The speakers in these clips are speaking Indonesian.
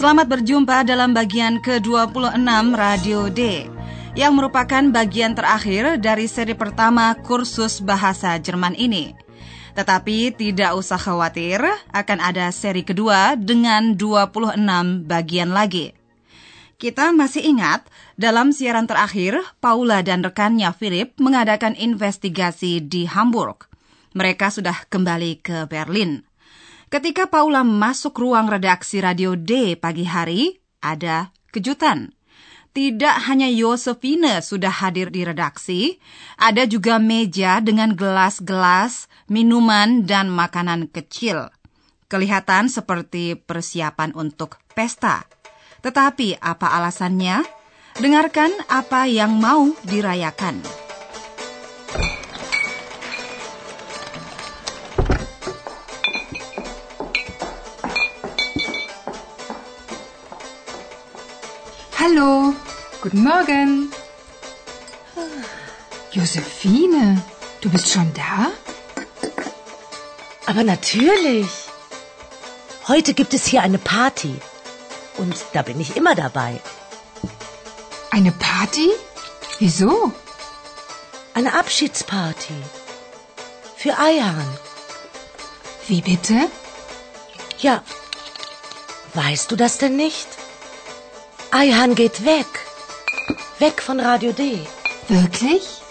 Selamat berjumpa dalam bagian ke-26 Radio D yang merupakan bagian terakhir dari seri pertama kursus bahasa Jerman ini. Tetapi tidak usah khawatir, akan ada seri kedua dengan 26 bagian lagi. Kita masih ingat, dalam siaran terakhir, Paula dan rekannya Philip mengadakan investigasi di Hamburg. Mereka sudah kembali ke Berlin. Ketika Paula masuk ruang redaksi Radio D pagi hari, ada kejutan. Tidak hanya Yosefine sudah hadir di redaksi, ada juga meja dengan gelas-gelas, minuman, dan makanan kecil. Kelihatan seperti persiapan untuk pesta. Tetapi apa alasannya? Dengarkan apa yang mau dirayakan. Guten Morgen. Josephine, du bist schon da? Aber natürlich. Heute gibt es hier eine Party. Und da bin ich immer dabei. Eine Party? Wieso? Eine Abschiedsparty. Für Eihahn. Wie bitte? Ja. Weißt du das denn nicht? Eihahn geht weg. Weg von Radio D. Wirklich?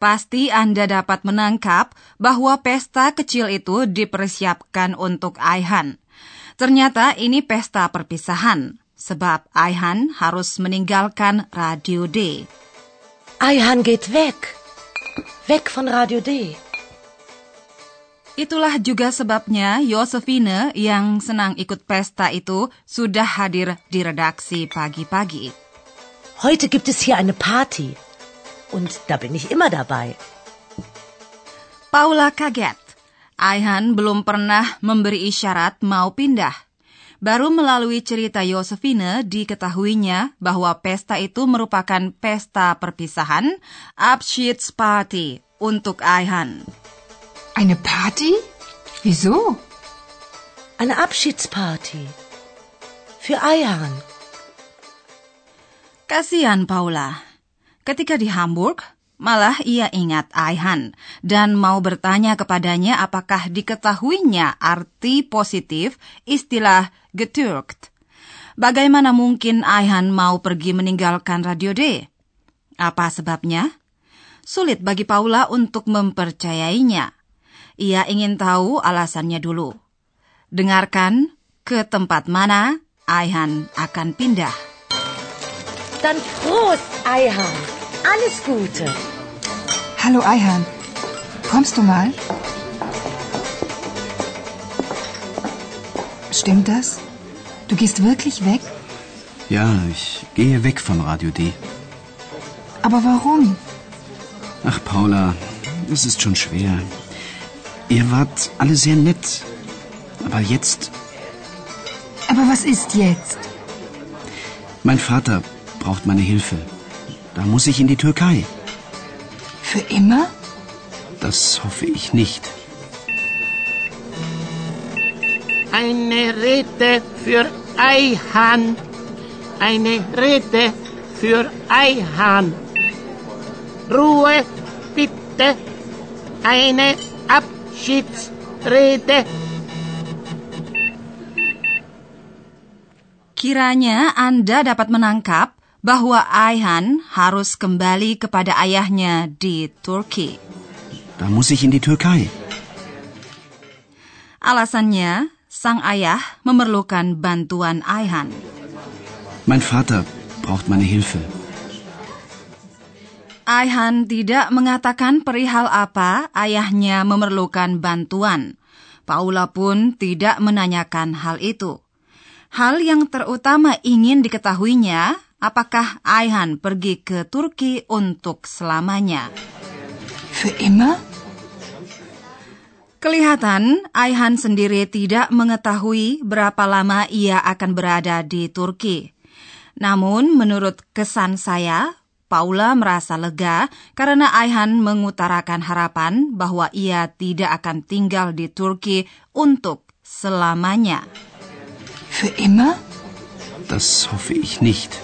Pasti Anda dapat menangkap bahwa pesta kecil itu dipersiapkan untuk Aihan. Ternyata ini pesta perpisahan, sebab Aihan harus meninggalkan Radio D. Eihahn geht weg. Weg von Radio D. Itulah juga sebabnya Yosefine yang senang ikut pesta itu sudah hadir di redaksi pagi-pagi. Heute gibt es hier eine Party. Und da bin ich immer dabei. Paula kaget. Aihan belum pernah memberi isyarat mau pindah. Baru melalui cerita Yosefine diketahuinya bahwa pesta itu merupakan pesta perpisahan, Abschiedsparty, untuk Aihan. Eine Party? Wieso? Eine Abschiedsparty. Für Eihahn. Kasihan Paula. Ketika di Hamburg, malah ia ingat Aihan dan mau bertanya kepadanya apakah diketahuinya arti positif istilah getürkt. Bagaimana mungkin Aihan mau pergi meninggalkan Radio D? Apa sebabnya? Sulit bagi Paula untuk mempercayainya. Ia ingin tahu alasannya dulu. Dengarkan ke tempat mana Aihan akan pindah. Dann Prost, Eihahn. Alles Gute. Hallo Eihan. Kommst du mal? Stimmt das? Du gehst wirklich weg? Ja, ich gehe weg von Radio D. Aber warum? Ach, Paula, es ist schon schwer. Ihr wart alle sehr nett. Aber jetzt, Aber was ist jetzt? mein Vater braucht meine Hilfe. Da muss ich in die Türkei. Für immer? Das hoffe ich nicht. Eine Rede für Eihahn. Eine Rede für Eihahn. Ruhe, bitte. Eine Abschiedsrede. Kiranya Anda dapat menangkap bahwa Ayhan harus kembali kepada ayahnya di Turki. Da muss ich in die Türkei. Alasannya, sang ayah memerlukan bantuan Ayhan. Mein Vater braucht meine Hilfe. Ayhan tidak mengatakan perihal apa ayahnya memerlukan bantuan. Paula pun tidak menanyakan hal itu. Hal yang terutama ingin diketahuinya, apakah Ayhan pergi ke Turki untuk selamanya? Für immer? Kelihatan Ayhan sendiri tidak mengetahui berapa lama ia akan berada di Turki. Namun menurut kesan saya, Paula merasa lega karena Ayhan mengutarakan harapan bahwa ia tidak akan tinggal di Turki untuk selamanya. Für immer? Das hoffe ich nicht.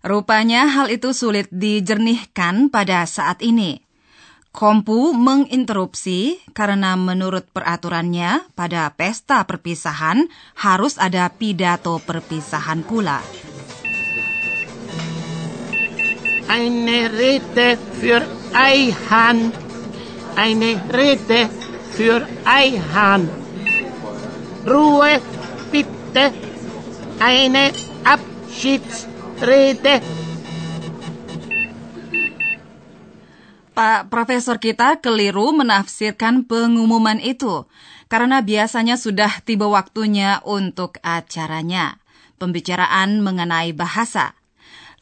Rupanya hal itu sulit dijernihkan pada saat ini. Kompu menginterupsi karena menurut peraturannya pada pesta perpisahan harus ada pidato perpisahan pula. Eine Rede für Eihan. Eine Rede für Eihan. Ruhe, bitte. Eine Abschiedsrede. Pak Profesor kita keliru menafsirkan pengumuman itu karena biasanya sudah tiba waktunya untuk acaranya, pembicaraan mengenai bahasa.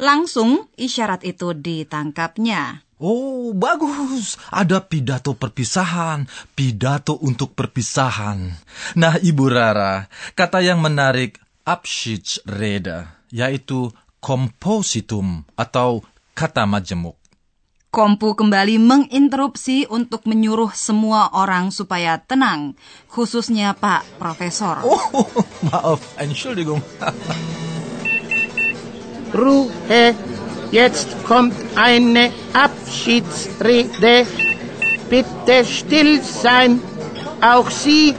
Langsung isyarat itu ditangkapnya. Oh, bagus. Ada pidato perpisahan, pidato untuk perpisahan. Nah, Ibu Rara, kata yang menarik Abschiedsrede, yaitu kompositum atau kata majemuk. Kompu kembali menginterupsi untuk menyuruh semua orang supaya tenang, khususnya Pak Profesor. Oh, maaf, Entschuldigung. Ruhe, Jetzt kommt eine Abschiedsrede. Bitte still sein. Auch Sie,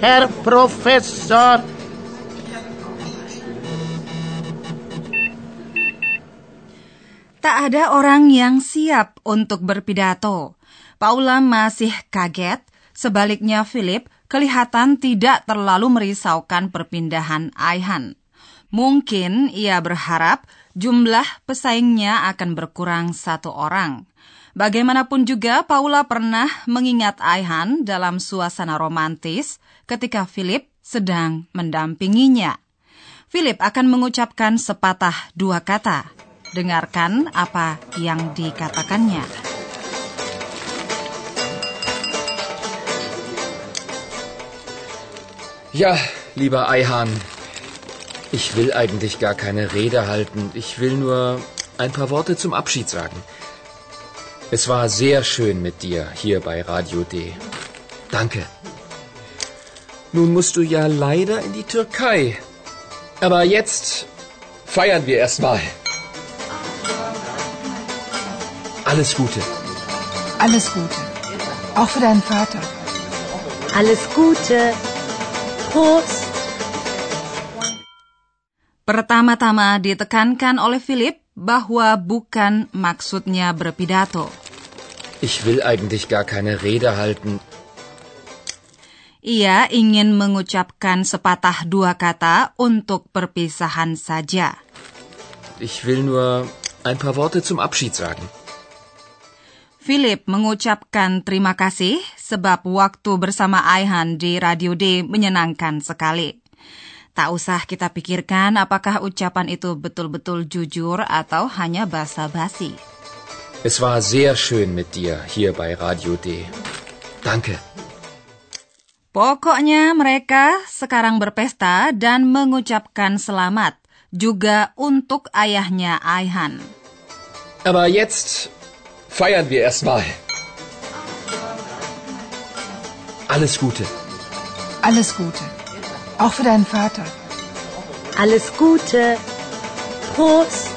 Herr Professor. Tak ada orang yang siap untuk berpidato. Paula masih kaget, sebaliknya Philip kelihatan tidak terlalu merisaukan perpindahan Aihan. Mungkin ia berharap jumlah pesaingnya akan berkurang satu orang. Bagaimanapun juga, Paula pernah mengingat Aihan dalam suasana romantis ketika Philip sedang mendampinginya. Philip akan mengucapkan sepatah dua kata. Dengarkan apa yang dikatakannya. Ja, lieber Eihan, Ich will eigentlich gar keine Rede halten. Ich will nur ein paar Worte zum Abschied sagen. Es war sehr schön mit dir hier bei Radio D. Danke. Nun musst du ja leider in die Türkei. Aber jetzt feiern wir erstmal. Alles Gute. Alles Gute. Auch für deinen Vater. Alles Gute. Prost. Pertama-tama ditekankan oleh Philip bahwa bukan maksudnya berpidato. Ich will eigentlich gar keine Rede halten. Ia ingin mengucapkan sepatah dua kata untuk perpisahan saja. Ich will nur ein paar Worte zum Abschied sagen. Philip mengucapkan terima kasih sebab waktu bersama Aihan di Radio D menyenangkan sekali. Tak usah kita pikirkan apakah ucapan itu betul-betul jujur atau hanya basa-basi. Es war sehr schön mit dir hier bei Radio D. Danke. Pokoknya mereka sekarang berpesta dan mengucapkan selamat juga untuk ayahnya Aihan. Aber jetzt feiern wir erstmal. Alles Gute. Alles Gute. Auch für deinen Vater. Alles Gute. Prost.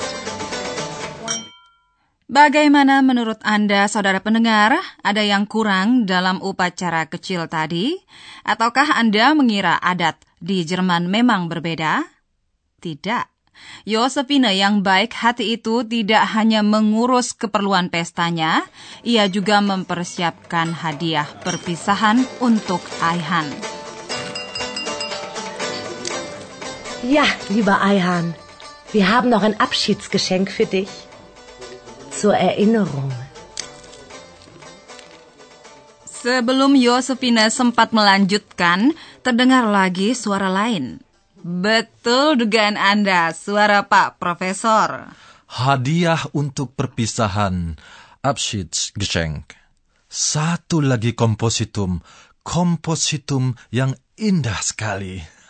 Bagaimana menurut Anda, saudara pendengar? Ada yang kurang dalam upacara kecil tadi? Ataukah Anda mengira adat di Jerman memang berbeda? Tidak. Yosefine yang baik hati itu tidak hanya mengurus keperluan pestanya, ia juga mempersiapkan hadiah perpisahan untuk Aihan. Ja, lieber Eihan, wir haben noch ein Abschiedsgeschenk für dich. Zur Erinnerung. Sebelum Yosefina sempat melanjutkan, terdengar lagi suara lain. Betul dugaan Anda, suara Pak Profesor. Hadiah untuk perpisahan, Abschiedsgeschenk. Satu lagi kompositum, kompositum yang indah sekali.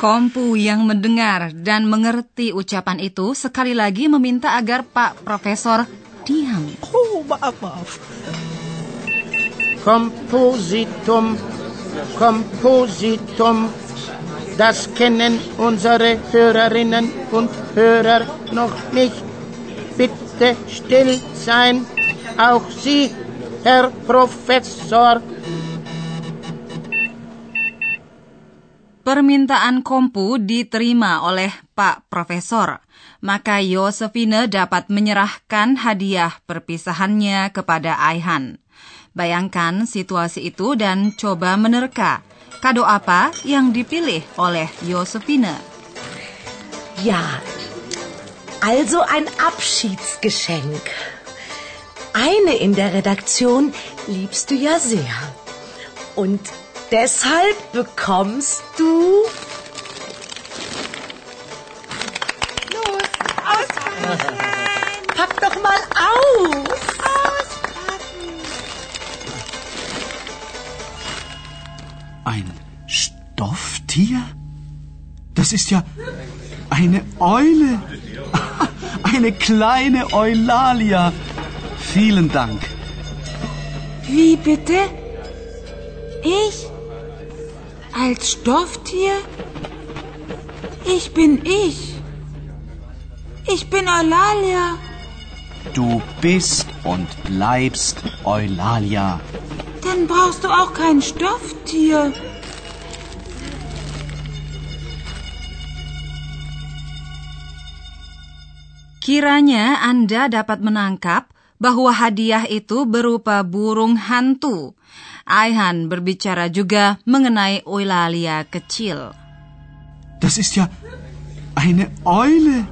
Kompu yang mendengar dan mengerti ucapan itu sekali lagi meminta agar Pak Profesor diam. Oh, maaf, maaf. Kompositum, Kompositum. Das kennen unsere Hörerinnen und Hörer noch nicht. Bitte still sein. Auch Sie, Herr Professor. Permintaan kompu diterima oleh Pak Profesor, maka Yosefine dapat menyerahkan hadiah perpisahannya kepada Aihan. Bayangkan situasi itu dan coba menerka kado apa yang dipilih oleh Josephine? Ja, also ein Abschiedsgeschenk. Eine in der Redaktion liebst du ja sehr. Und deshalb bekommst du... Los, auspacken! Pack doch mal aus! Auspacken! Ein Stofftier? Das ist ja eine Eule. Eine kleine Eulalia. Vielen Dank. Wie bitte? Ich? Als Stofftier? Ich bin ich. Ich bin Eulalia. Du bist und bleibst Eulalia. Dann brauchst du auch kein Stofftier. Kiranya Anda dapat menangkap bahwa hadiah itu berupa burung hantu. Aihan berbicara juga mengenai Eulalia kecil. Das ist ja eine Eule.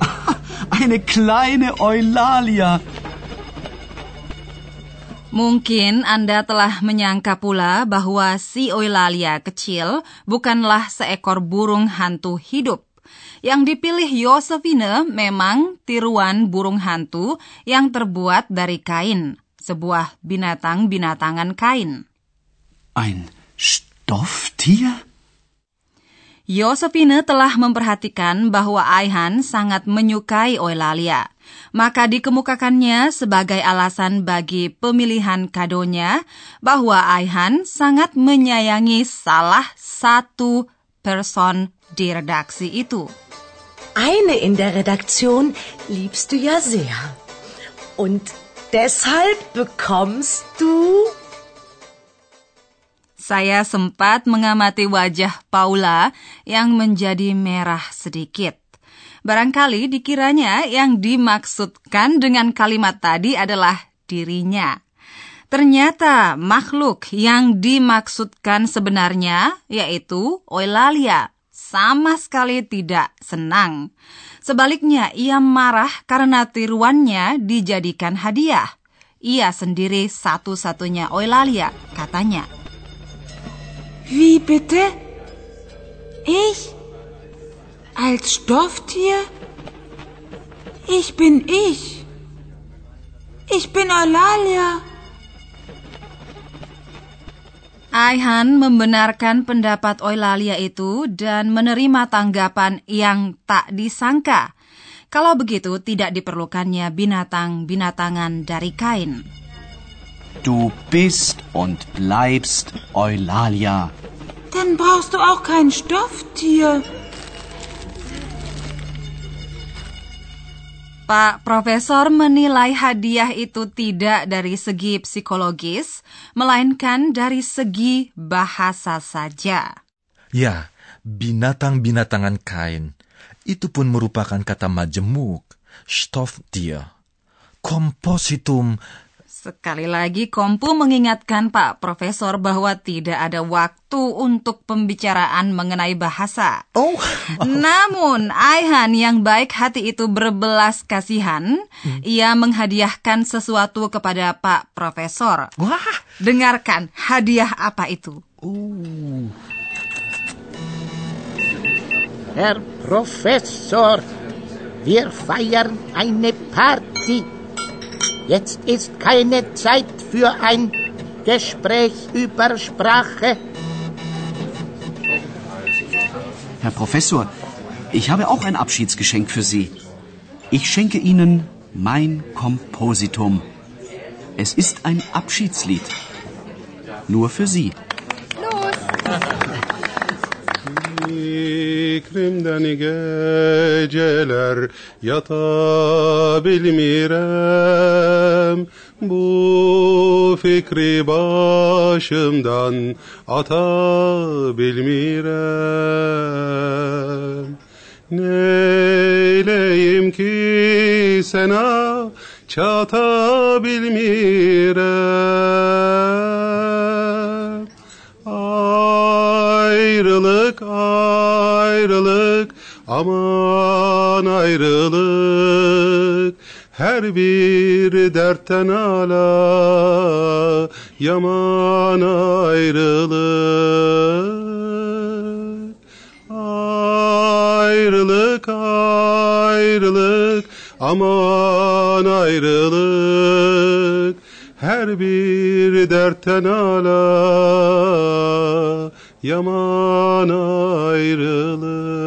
Eine kleine Eulalia. Mungkin Anda telah menyangka pula bahwa si Eulalia kecil bukanlah seekor burung hantu hidup. Yang dipilih Josephine memang tiruan burung hantu yang terbuat dari kain, sebuah binatang-binatangan kain. Ein Stofftier? Josephine telah memperhatikan bahwa Aihan sangat menyukai Eulalia. Maka dikemukakannya sebagai alasan bagi pemilihan kadonya bahwa Aihan sangat menyayangi salah satu person di redaksi itu. Eine in der Redaktion liebst du ja sehr. Und deshalb bekommst du... Saya sempat mengamati wajah Paula yang menjadi merah sedikit. Barangkali dikiranya yang dimaksudkan dengan kalimat tadi adalah dirinya. Ternyata makhluk yang dimaksudkan sebenarnya yaitu Eulalia sama sekali tidak senang. Sebaliknya, ia marah karena tiruannya dijadikan hadiah. Ia sendiri satu-satunya Eulalia, katanya. Wie bitte? Ich? Als Stofftier? Ich bin ich. Ich bin Eulalia. Aihan membenarkan pendapat Eulalia itu dan menerima tanggapan yang tak disangka. Kalau begitu, tidak diperlukannya binatang-binatangan dari kain. Du bist und bleibst Eulalia. Dann brauchst du auch kein Stofftier. Pak Profesor menilai hadiah itu tidak dari segi psikologis, melainkan dari segi bahasa saja. Ya, binatang-binatangan kain. Itu pun merupakan kata majemuk, Stofftier. Kompositum Sekali lagi, Kompu mengingatkan Pak Profesor bahwa tidak ada waktu untuk pembicaraan mengenai bahasa. Oh. Namun, Aihan yang baik hati itu berbelas kasihan. Ia menghadiahkan sesuatu kepada Pak Profesor. Wah. Dengarkan hadiah apa itu. Uh, Herr Professor. Wir feiern eine Party. Jetzt ist keine Zeit für ein Gespräch über Sprache. Herr Professor, ich habe auch ein Abschiedsgeschenk für Sie. Ich schenke Ihnen mein Kompositum. Es ist ein Abschiedslied. Nur für Sie. ikrimden geceler yata bu fikri başımdan ata bilmirem Neyleyim ki sana çata Ayrılık ayrılık aman ayrılık. Her bir dertten ala yaman ayrılık. Ayrılık ayrılık aman ayrılık. Her bir dertten ala yaman ayrılık.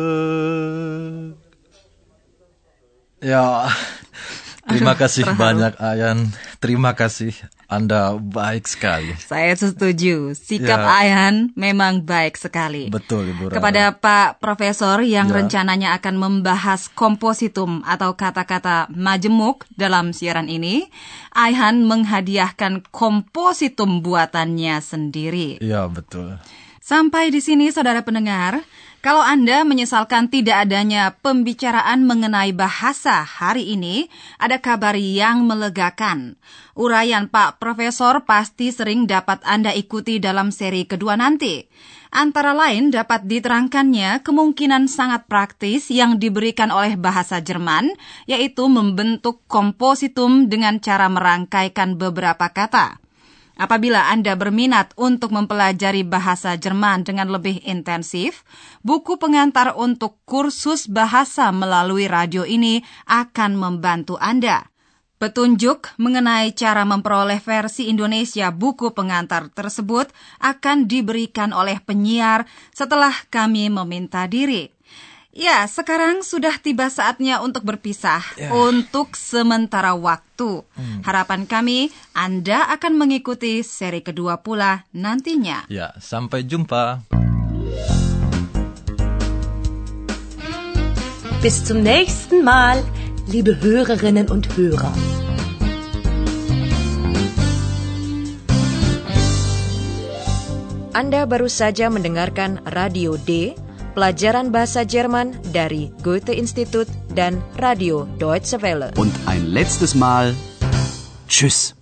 Ya, terima Aduh, kasih terharu. banyak Ayan. Terima kasih. Anda baik sekali. Saya setuju. Sikap Ya. Ayhan memang baik sekali. Betul, Ibu Rara. Kepada Pak Profesor yang Ya. rencananya akan membahas kompositum atau kata-kata majemuk dalam siaran ini, Ayhan menghadiahkan kompositum buatannya sendiri. Ya, betul. Sampai di sini, saudara pendengar, kalau Anda menyesalkan tidak adanya pembicaraan mengenai bahasa hari ini, ada kabar yang melegakan. Uraian Pak Profesor pasti sering dapat Anda ikuti dalam seri kedua nanti. Antara lain dapat diterangkannya kemungkinan sangat praktis yang diberikan oleh bahasa Jerman, yaitu membentuk kompositum dengan cara merangkaikan beberapa kata. Apabila Anda berminat untuk mempelajari bahasa Jerman dengan lebih intensif, buku pengantar untuk kursus bahasa melalui radio ini akan membantu Anda. Petunjuk mengenai cara memperoleh versi Indonesia buku pengantar tersebut akan diberikan oleh penyiar setelah kami meminta diri. Ya, sekarang sudah tiba saatnya untuk berpisah untuk sementara waktu. Harapan kami Anda akan mengikuti seri kedua pula nantinya. Ya, sampai jumpa. Bis zum nächsten Mal, liebe Hörerinnen und Hörer. Anda baru saja mendengarkan Radio D, pelajaran bahasa Jerman dari Goethe Institut dan Radio Deutsche Welle. Und ein letztes Mal. Tschüss.